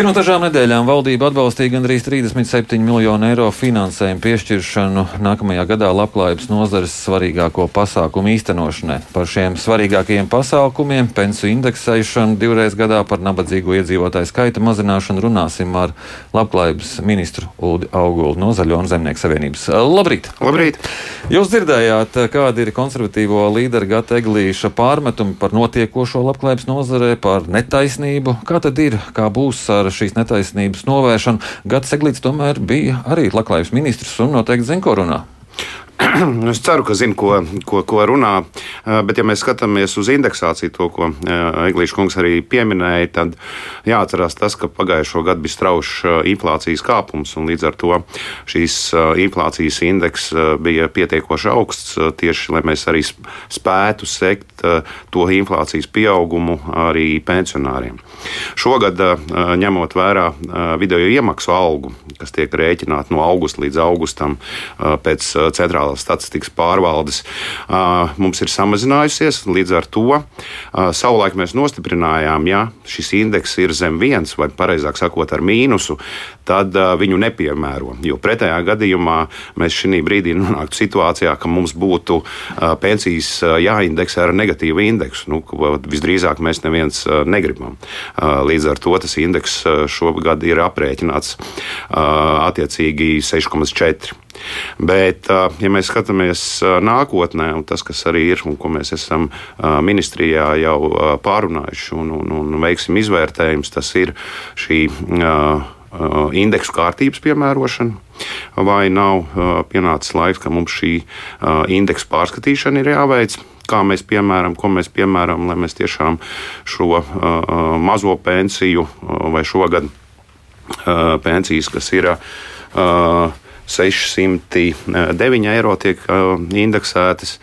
Pirms dažām nedēļām valdība atbalstīja gandrīz 37 miljonu eiro finansējumu piešķiršanu nākamajā gadā labklājības nozares svarīgāko pasākumu īstenošanai. Par šiem svarīgākajiem pasākumiem, pensiju indeksēšanu divreiz gadā par nabadzīgo iedzīvotāju skaita mazināšanu runāsim ar labklājības ministru Uldi Augulu no Zaļo un Zemnieku savienības. Labrīt! Labrīt! Jūs dzirdējāt, kādi ir konservatīvo līderu Gata Eglīša pārmetumi par notiekošo labklājības nozarē, par netaisnību. Kā tad ir, kā būs ar šīs netaisnības novēršanu. Gads Seglīts tomēr bija arī labklājības ministrs un noteikti zina, ko runā. Es ceru, ka zinu, ko, ko, ko runā. Bet, ja mēs skatāmies uz indeksāciju, to, ko Eglīša kungs arī pieminēja, tad jāatcerās tas, ka pagājušo gadu bija straušs inflācijas kāpums, un līdz ar to šīs inflācijas indeks bija pietiekoši augsts tieši, lai mēs arī spētu sekt to inflācijas pieaugumu arī pensionāriem. Šogad, ņemot vērā video iemaksu algu, kas tiek rēķināta no augusta līdz augustam pēc centrālās centrālās statistikas pārvaldes mums ir samazinājusies. Līdz ar to savulaik mēs nostiprinājām, ja šis indeks ir zem viens, vai pareizāk sakot, ar mīnusu, tad viņu nepiemēro. Jo pretējā gadījumā mēs šī brīdī nonāktu situācijā, ka mums būtu pensijas jāindeksē ar negatīvu indeksu, nu, visdrīzāk mēs neviens negribam. Līdz ar to tas indeks šogad ir aprēķināts attiecīgi 6,4. Bet, ja mēs skatāmies nākotnē, un tas, kas arī ir un ko mēs esam ministrijā jau pārunājuši un, un, un veiksim izvērtējums, tas ir šī indeksu kārtības piemērošana. Vai nav pienācis laiks, ka mums šī indeksu pārskatīšana ir jāveic? Kā mēs piemēram, ko mēs piemēram, lai mēs tiešām šo uh, mazo pensiju uh, vai šogad uh, pensijas, kas ir uh, 609 eiro tiek indeksētas,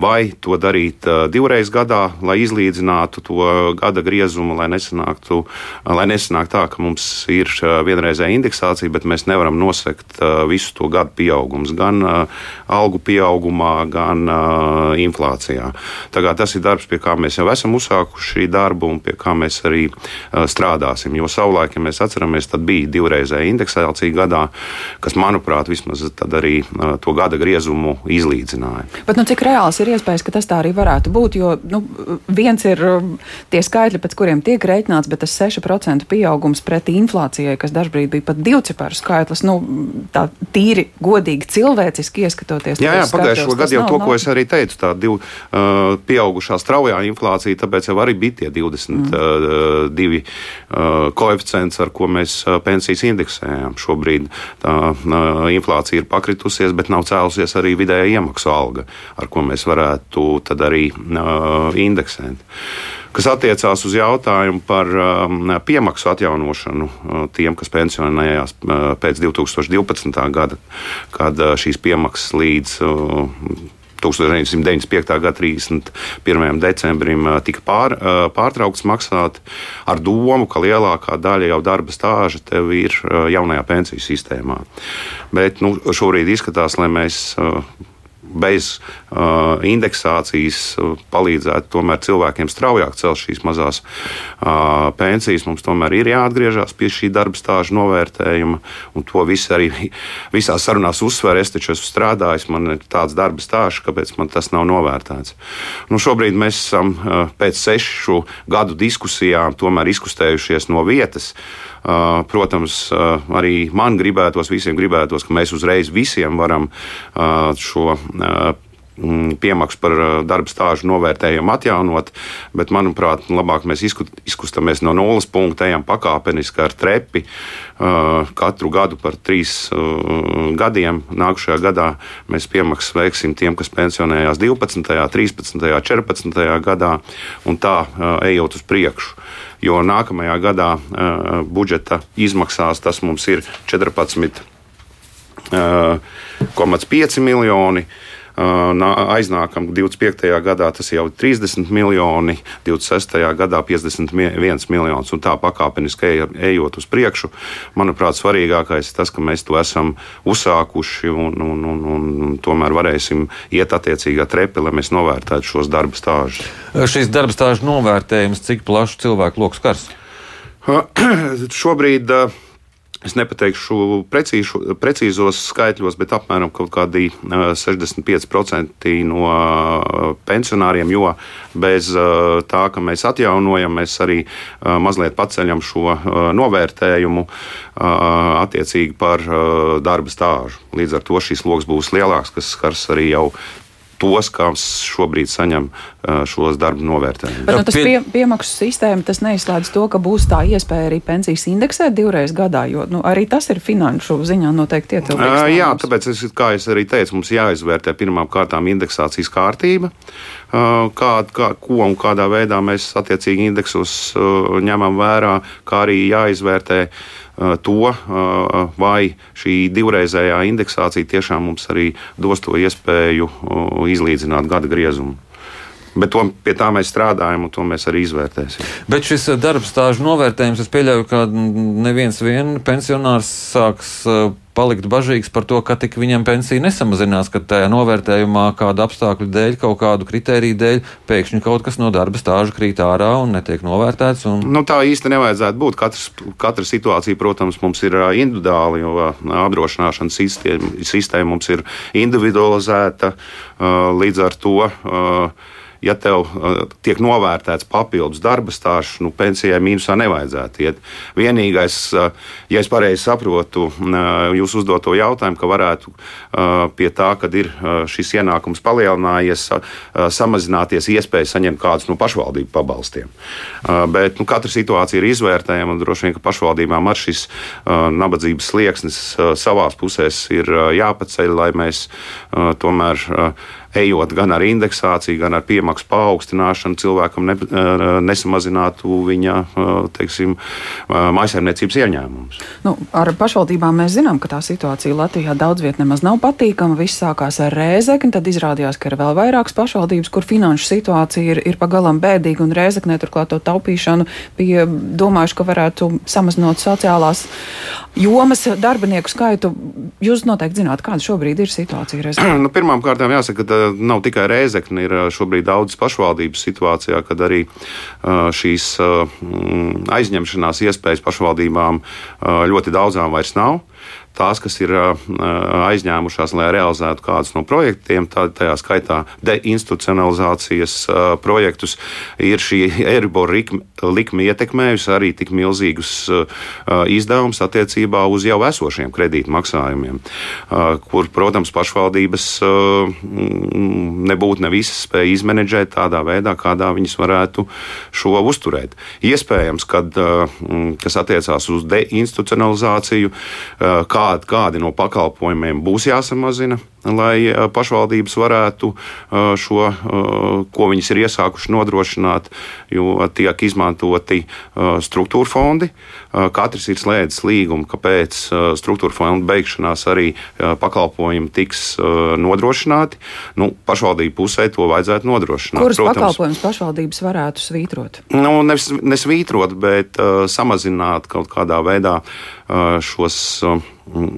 vai to darīt divreiz gadā, lai izlīdzinātu to gada griezumu, lai nesanāktu, lai nesanāk tā, ka mums ir vienreizēja indeksācija, bet mēs nevaram nosekt visu to gadu pieaugumus, gan algu pieaugumā, gan inflācijā. Tagad tas ir darbs, pie kā mēs jau esam uzsākuši darbu un pie kā mēs arī strādāsim. Jo savulaik, ja mēs atceramies, tad bija divreizēja indeksācija gadā, kas man manuprāt, vismaz arī to gada griezumu izlīdzināja. Bet, nu, cik reāls ir iespējas, ka tas tā arī varētu būt? Jo nu, viens ir tie skaitļi, pēc kuriem tiek rēķināts, bet tas 6% pieaugums pretī inflācijai, kas dažbrīd bija pat divciparu skaitlis, nu, tā tīri godīgi cilvēciski ieskatoties. Jā, jā pagājušo gadu jau nav, to, ko es arī teicu, tā divu uh, pieaugušā straujā inflācija, tāpēc jau arī bija tie 22 mm. uh, koeficients, ar ko mēs pensijas indeksējām šobrīd. Tā, uh, inflācija ir pakritusies, bet nav cēlusies arī vidējā iemaksu alga, ar ko mēs varētu arī indeksēt. Kas attiecās uz jautājumu par piemaksu atjaunošanu tiem, kas pensionējās pēc 2012. gada, kad šīs piemaksas līdz 1995. gada 31. decembrim tika pār, pārtraukts maksāt ar domu, ka lielākā daļa jau darba stāža tev ir jaunajā pensiju sistēmā. Bet nu, šobrīd izskatās, lai mēs bez uh, indeksācijas uh, palīdzētu tomēr cilvēkiem straujāk celt šīs mazās uh, pensijas. Mums tomēr ir jāatgriežas pie šī darba stāža novērtējuma, to visu arī visā sarunās uzsver. Es taču esmu strādājis, man ir tāds darba stāžs, kāpēc man tas nav novērtēts. Nu, šobrīd mēs esam uh, pēc sešu gadu diskusijām izkustējušies no vietas. Uh, protams, uh, arī man gribētos, visiem gribētos, ka mēs uzreiz visiem varam šo piemaksu par darba stāžu novērtējumu atjaunot, bet, manuprāt, labāk mēs izkustamies no nulles punkta, ejam pakāpeniski ar trepi. Katru gadu par trīs gadiem. Nākamajā gadā mēs piemaksas veiksim tiem, kas pensionējās 12., 13., 14. gadā, un tā ejot uz priekšu jo nākamajā gadā uh, budžeta izmaksās tas mums ir 14,5 uh, miljoni. Uh, aiznākam 25. gadā tas jau ir 30 miljoni, 26. gadā 51 miljonus un tā pakāpeniski ejot uz priekšu. Manuprāt, svarīgākais ir tas, ka mēs to esam uzsākuši un, un, un, un tomēr varēsim iet attiecīgā trepi, lai mēs novērtētu šos darba stāžus. Šis darba stāžu novērtējums, cik plašu cilvēku lokus skars? Šobrīd Es nepateikšu precīzu, precīzos skaitļos, bet apmēram kādi 65% no pensionāriem, jo bez tā, ka mēs atjaunojam, mēs arī mazliet paceļam šo novērtējumu attiecīgi par darba stāžu. Līdz ar to šis lokus būs lielāks, kas skars arī jau tos, kas šobrīd saņem šos darba novērtējumus. Bet nu, tas pie, piemaksu sistēma tas neizslēdz to, ka būs tā iespēja arī pensijas indeksēt divreiz gadā, jo nu, arī tas ir finanšu ziņā noteikti ietilpīgs. Jā, tāpēc, es, kā es arī teicu, mums jāizvērtē pirmām kārtām indeksācijas kārtība, kā, kā, ko un kādā veidā mēs attiecīgi indeksus ņemam vērā, kā arī jāizvērtē to, vai šī divreizējā indeksācija tiešām mums arī dos to iespēju izlīdzināt gada griezumu. Bet to, pie tā mēs strādājam, un to mēs arī izvērtēsim. Bet šis darba stāžu novērtējums, es pieļauju, ka neviens vien pensionārs sāks palikt bažīgs par to, ka tik viņam pensija nesamazinās, ka tajā novērtējumā kāda apstākļu dēļ, kaut kādu kritēriju dēļ, pēkšņi kaut kas no darba stāža krīt ārā un netiek novērtēts. Un... Nu, tā īsti nevajadzētu būt. Katrs, katra situācija, protams, mums ir individuāla, jo apdrošināšanas sistēma, sistēma mums ir individualizēta līdz ar to ja tev uh, tiek novērtēts papildus darba stāsts, nu, pensijai mīnusā nevajadzētu iet. Vienīgais, uh, ja es pareizi saprotu uh, jūsu uzdoto jautājumu, ka varētu pie tā, kad ir šis ienākums palielinājies, samazināties iespēja saņemt kādus no pašvaldību pabalstiem. Bet nu, katra situācija ir izvērtējama un droši vien, ka pašvaldībām ar šis nabadzības slieksnis savās pusēs ir jāpaceļ, lai mēs tomēr. Ejot gan ar indeksāciju, gan ar piemaksu paaugstināšanu, cilvēkam ne, eh, nesamazinātu viņa eh, teiksim, eh, maisaimniecības ieņēmumus. Nu, ar pašvaldībām mēs zinām, ka tā situācija Latvijā daudz vietā nemaz nav patīkama. Viss sākās ar rēzekni, tad izrādījās, ka ir vēl vairākas pašvaldības, kur finanšu situācija ir, ir pagalam bēdīga, un rēzeknē turklāt to taupīšanu bija domājuši, ka varētu samazinot sociālās jomas darbinieku skaitu. Jūs noteikti zināt, kāda šobrīd ir situācija nu, Pirmkārt, jāsaka, ka nav tikai Rēzekne, ir šobrīd daudzas pašvaldības situācijā, kad arī šīs aizņemšanās iespējas pašvaldībām ļoti daudzām vairs nav tās, kas ir aizņēmušās, lai realizētu kādus no projektiem, tā, tajā skaitā deinstitucionalizācijas projektus, ir šī Eiribor likme ietekmējusi arī tik milzīgus izdevumus attiecībā uz jau esošiem kredītmaksājumiem, kur, protams, pašvaldības nebūtu ne visas spēja izmenedžēt tādā veidā, kādā viņas varētu šo uzturēt. Iespējams, kad, kas attiecās uz deinstitucionalizāciju, kā kādi, kādi no pakalpojumiem būs jāsamazina, lai pašvaldības varētu šo, ko viņas ir iesākuši nodrošināt, jo tiek izmantoti struktūra fondi. Katrs ir slēdzis līgumu, ka pēc struktūra fonda beigšanās arī pakalpojumi tiks nodrošināti. Nu, pašvaldību pusē to vajadzētu nodrošināt. Kurus Protams, pakalpojumus pašvaldības varētu svītrot? Nu, nesvītrot, bet uh, samazināt kaut kādā veidā uh, šos uh,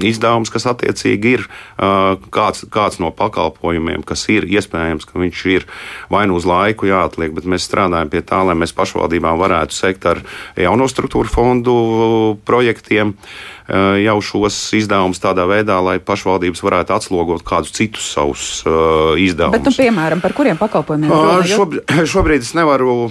izdevumus, kas attiecīgi ir kāds, kāds no pakalpojumiem, kas ir iespējams, ka viņš ir vai nu uz laiku jāatliek, bet mēs strādājam pie tā, lai mēs pašvaldībām varētu sekt ar jauno struktūru fondu projektiem. Uh, jau šos izdevumus tādā veidā, lai pašvaldības varētu atslogot kādus citus savus uh, izdevumus. Bet, nu, piemēram, par kuriem pakalpojumiem? Uh, šobrīd, šobrīd es nevaru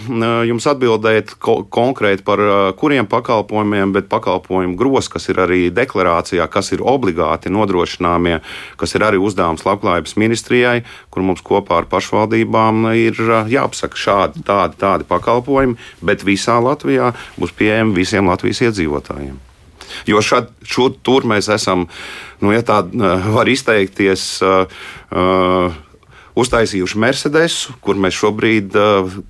jums atbildēt ko, konkrēti par kuriem pakalpojumiem, bet pakalpojumu gros, kas ir arī deklarācijā, kas ir obligāti nodrošināmie, kas ir arī uzdevums labklājības ministrijai, kur mums kopā ar pašvaldībām ir jāapsaka šādi, tādi, tādi pakalpojumi, bet visā Latvijā būs pieejami visiem Latvijas iedzīvotājiem. Jo šad, šur, tur mēs esam, nu, ja tā eh, var izteikties, uh, uh, uztaisījuši Mercedesu, kur mēs šobrīd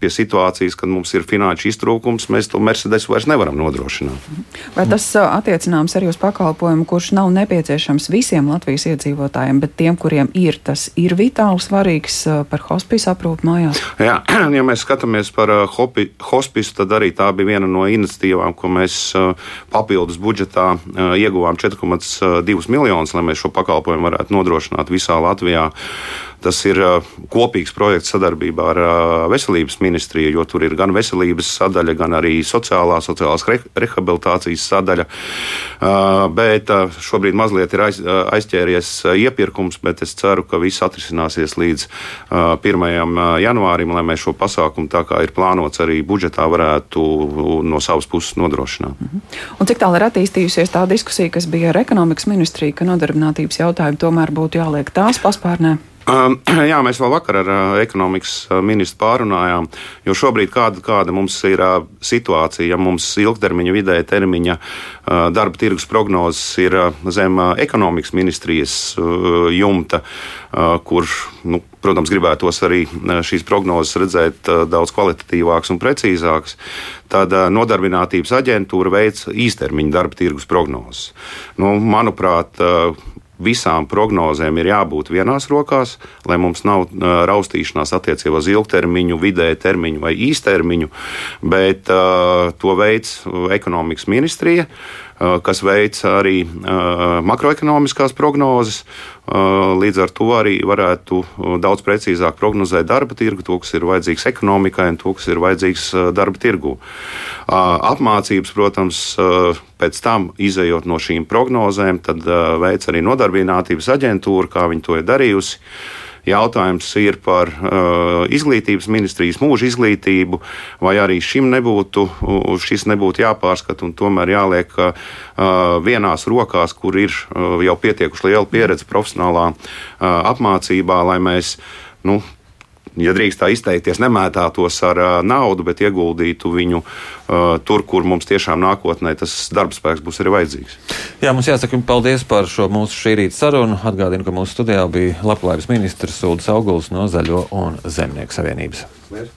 pie situācijas, kad mums ir finanšu iztrūkums, mēs to Mercedesu vairs nevaram nodrošināt. Vai tas attiecināms arī uz pakalpojumu, kurš nav nepieciešams visiem Latvijas iedzīvotājiem, bet tiem, kuriem ir, tas ir vitāli svarīgs par hospice aprūpu mājās? Jā, ja mēs skatāmies par hospice, tad arī tā bija viena no iniciatīvām, ko mēs papildus budžetā ieguvām 4,2 miljonus, lai mēs šo pakalpojumu varētu nodrošināt visā Latvijā. Tas ir kopīgs projekts sadarbībā ar veselības ministriju, jo tur ir gan veselības sadaļa, gan arī sociālā, sociālās rehabilitācijas sadaļa. Bet šobrīd mazliet ir aiz, aizķēries iepirkums, bet es ceru, ka viss atrisināsies līdz 1. janvārim, lai mēs šo pasākumu, tā kā ir plānots arī budžetā, varētu no savas puses nodrošināt. Mhm. Un cik tālu ir attīstījusies tā diskusija, kas bija ar ekonomikas ministriju, ka nodarbinātības jautājumi tomēr būtu jāliek tās paspārnē? Um, jā, mēs vēl vakar ar uh, ekonomikas uh, ministru pārunājām, jo šobrīd kāda, kāda mums ir uh, situācija, ja mums ilgtermiņa, vidēja termiņa darba tirgus prognozes ir zem ekonomikas ministrijas jumta, kur, nu, protams, gribētos arī šīs prognozes redzēt daudz kvalitatīvākas un precīzākas, tad nodarbinātības aģentūra veic īstermiņa darba tirgus prognozes. Nu, manuprāt, visām prognozēm ir jābūt vienās rokās, lai mums nav raustīšanās attiecībā uz ilgtermiņu, vidēju termiņu vai īstermiņu, bet uh, to veids ekonomikas ministrija. Uh, kas veic arī eh, makroekonomiskās prognozes. Eh, līdz ar to arī varētu daudz precīzāk prognozēt darba tirgu, to, kas ir vajadzīgs ekonomikai un to, kas ir vajadzīgs darba tirgu. Apmācības, protams, pēc tam izējot no šīm prognozēm, tad veic arī nodarbinātības aģentūra, kā viņi to ir darījusi. Jautājums ir par uh, izglītības ministrijas mūža izglītību, vai arī šim nebūtu, šis nebūtu jāpārskata un tomēr jāliek uh, vienās rokās, kur ir uh, jau pietiekuši liela pieredze profesionālā uh, apmācībā, lai mēs nu, ja drīkst tā izteikties, nemētātos ar uh, naudu, bet ieguldītu viņu uh, tur, kur mums tiešām nākotnē tas darbspēks būs arī vajadzīgs. Jā, mums jāsaka paldies par šo mūsu šī rīta sarunu. Atgādinu, ka mūsu studijā bija Labklājības ministrs Sūds Auguls no Zaļo un Zemnieku savienības. Lies.